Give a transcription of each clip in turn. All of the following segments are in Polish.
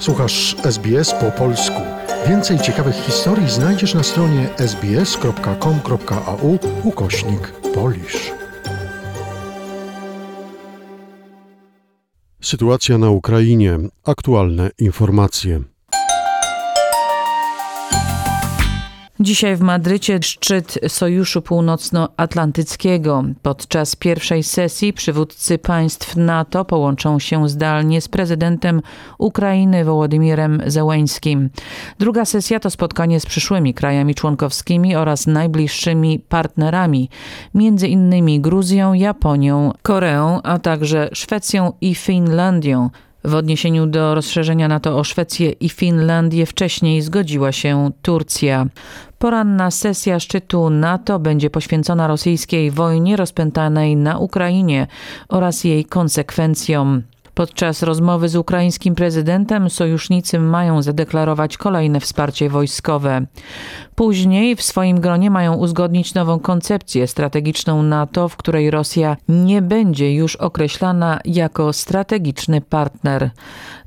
Słuchasz SBS po polsku. Więcej ciekawych historii znajdziesz na stronie sbs.com.au ukośnik polisz. Sytuacja na Ukrainie. Aktualne informacje. Dzisiaj w Madrycie szczyt Sojuszu Północnoatlantyckiego. Podczas pierwszej sesji przywódcy państw NATO połączą się zdalnie z prezydentem Ukrainy Wołodymirem Zełeńskim. Druga sesja to spotkanie z przyszłymi krajami członkowskimi oraz najbliższymi partnerami, między innymi Gruzją, Japonią, Koreą, a także Szwecją i Finlandią. W odniesieniu do rozszerzenia NATO o Szwecję i Finlandię wcześniej zgodziła się Turcja. Poranna sesja szczytu NATO będzie poświęcona rosyjskiej wojnie rozpętanej na Ukrainie oraz jej konsekwencjom. Podczas rozmowy z ukraińskim prezydentem sojusznicy mają zadeklarować kolejne wsparcie wojskowe. Później w swoim gronie mają uzgodnić nową koncepcję strategiczną NATO, w której Rosja nie będzie już określana jako strategiczny partner.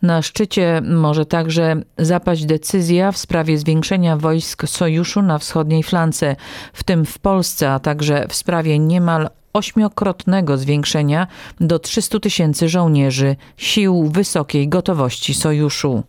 Na szczycie może także zapaść decyzja w sprawie zwiększenia wojsk sojuszu na wschodniej flance, w tym w Polsce, a także w sprawie niemal ośmiokrotnego zwiększenia do 300 tysięcy żołnierzy sił wysokiej gotowości sojuszu.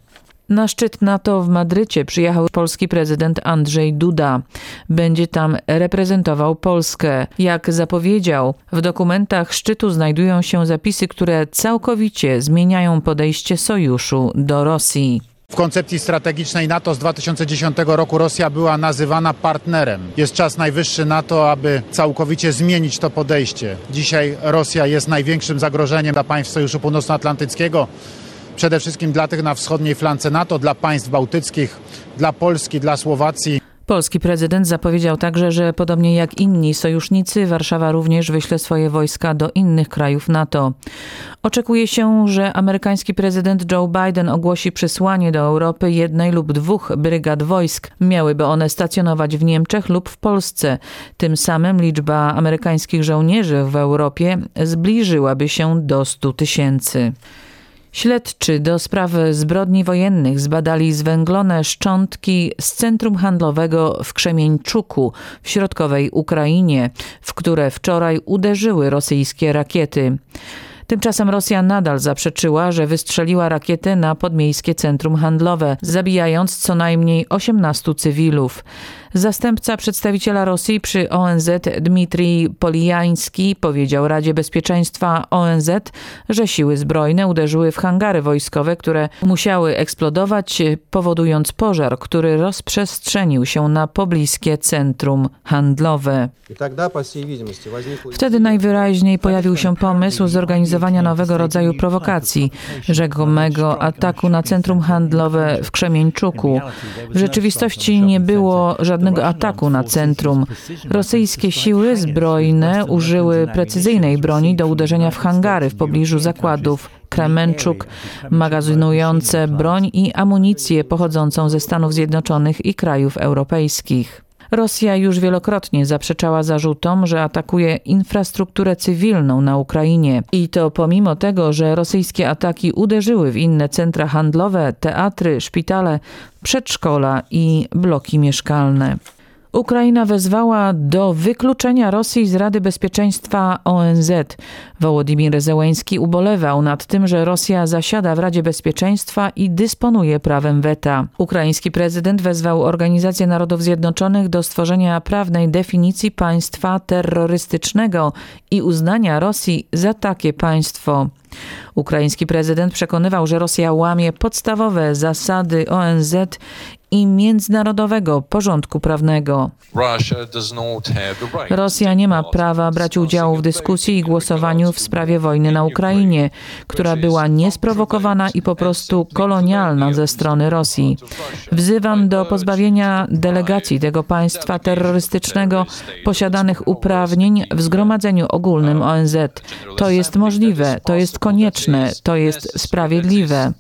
Na szczyt NATO w Madrycie przyjechał polski prezydent Andrzej Duda. Będzie tam reprezentował Polskę. Jak zapowiedział, w dokumentach szczytu znajdują się zapisy, które całkowicie zmieniają podejście sojuszu do Rosji. W koncepcji strategicznej NATO z 2010 roku Rosja była nazywana partnerem. Jest czas najwyższy na to, aby całkowicie zmienić to podejście. Dzisiaj Rosja jest największym zagrożeniem dla państw Sojuszu Północnoatlantyckiego. Przede wszystkim dla tych na wschodniej flance NATO, dla państw bałtyckich, dla Polski, dla Słowacji. Polski prezydent zapowiedział także, że podobnie jak inni sojusznicy, Warszawa również wyśle swoje wojska do innych krajów NATO. Oczekuje się, że amerykański prezydent Joe Biden ogłosi przesłanie do Europy jednej lub dwóch brygad wojsk. Miałyby one stacjonować w Niemczech lub w Polsce. Tym samym liczba amerykańskich żołnierzy w Europie zbliżyłaby się do 100 tysięcy. Śledczy do spraw zbrodni wojennych zbadali zwęglone szczątki z centrum handlowego w Krzemieńczuku w środkowej Ukrainie, w które wczoraj uderzyły rosyjskie rakiety. Tymczasem Rosja nadal zaprzeczyła, że wystrzeliła rakiety na podmiejskie centrum handlowe, zabijając co najmniej 18 cywilów. Zastępca przedstawiciela Rosji przy ONZ Dmitrij Polijański powiedział Radzie Bezpieczeństwa ONZ, że siły zbrojne uderzyły w hangary wojskowe, które musiały eksplodować, powodując pożar, który rozprzestrzenił się na pobliskie centrum handlowe. Wtedy najwyraźniej pojawił się pomysł zorganizowania nowego rodzaju prowokacji, rzekomego ataku na centrum handlowe w Krzemieńczuku. W rzeczywistości nie było żadnego żadnego ataku na centrum. Rosyjskie siły zbrojne użyły precyzyjnej broni do uderzenia w hangary w pobliżu zakładów. Kremenczuk, magazynujące broń i amunicję pochodzącą ze Stanów Zjednoczonych i krajów europejskich. Rosja już wielokrotnie zaprzeczała zarzutom, że atakuje infrastrukturę cywilną na Ukrainie. I to pomimo tego, że rosyjskie ataki uderzyły w inne centra handlowe, teatry, szpitale, przedszkola i bloki mieszkalne. Ukraina wezwała do wykluczenia Rosji z Rady Bezpieczeństwa ONZ. Wołodymir Zełęński ubolewał nad tym, że Rosja zasiada w Radzie Bezpieczeństwa i dysponuje prawem weta. Ukraiński prezydent wezwał Organizację Narodów Zjednoczonych do stworzenia prawnej definicji państwa terrorystycznego i uznania Rosji za takie państwo. Ukraiński prezydent przekonywał, że Rosja łamie podstawowe zasady ONZ i międzynarodowego porządku prawnego. Rosja nie ma prawa brać udziału w dyskusji i głosowaniu w sprawie wojny na Ukrainie, która była niesprowokowana i po prostu kolonialna ze strony Rosji. Wzywam do pozbawienia delegacji tego państwa terrorystycznego posiadanych uprawnień w Zgromadzeniu Ogólnym ONZ. To jest możliwe, to jest konieczne, to jest sprawiedliwe.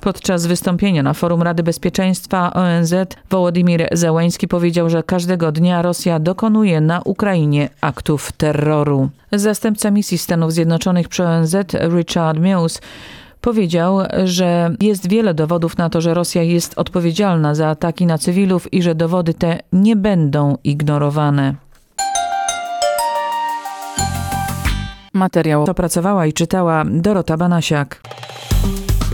Podczas wystąpienia na forum Rady Bezpieczeństwa ONZ Wołodymir Zełański powiedział, że każdego dnia Rosja dokonuje na Ukrainie aktów terroru. Zastępca misji Stanów Zjednoczonych przy ONZ Richard Mills Powiedział, że jest wiele dowodów na to, że Rosja jest odpowiedzialna za ataki na cywilów i że dowody te nie będą ignorowane. Materiał opracowała i czytała Dorota Banasiak.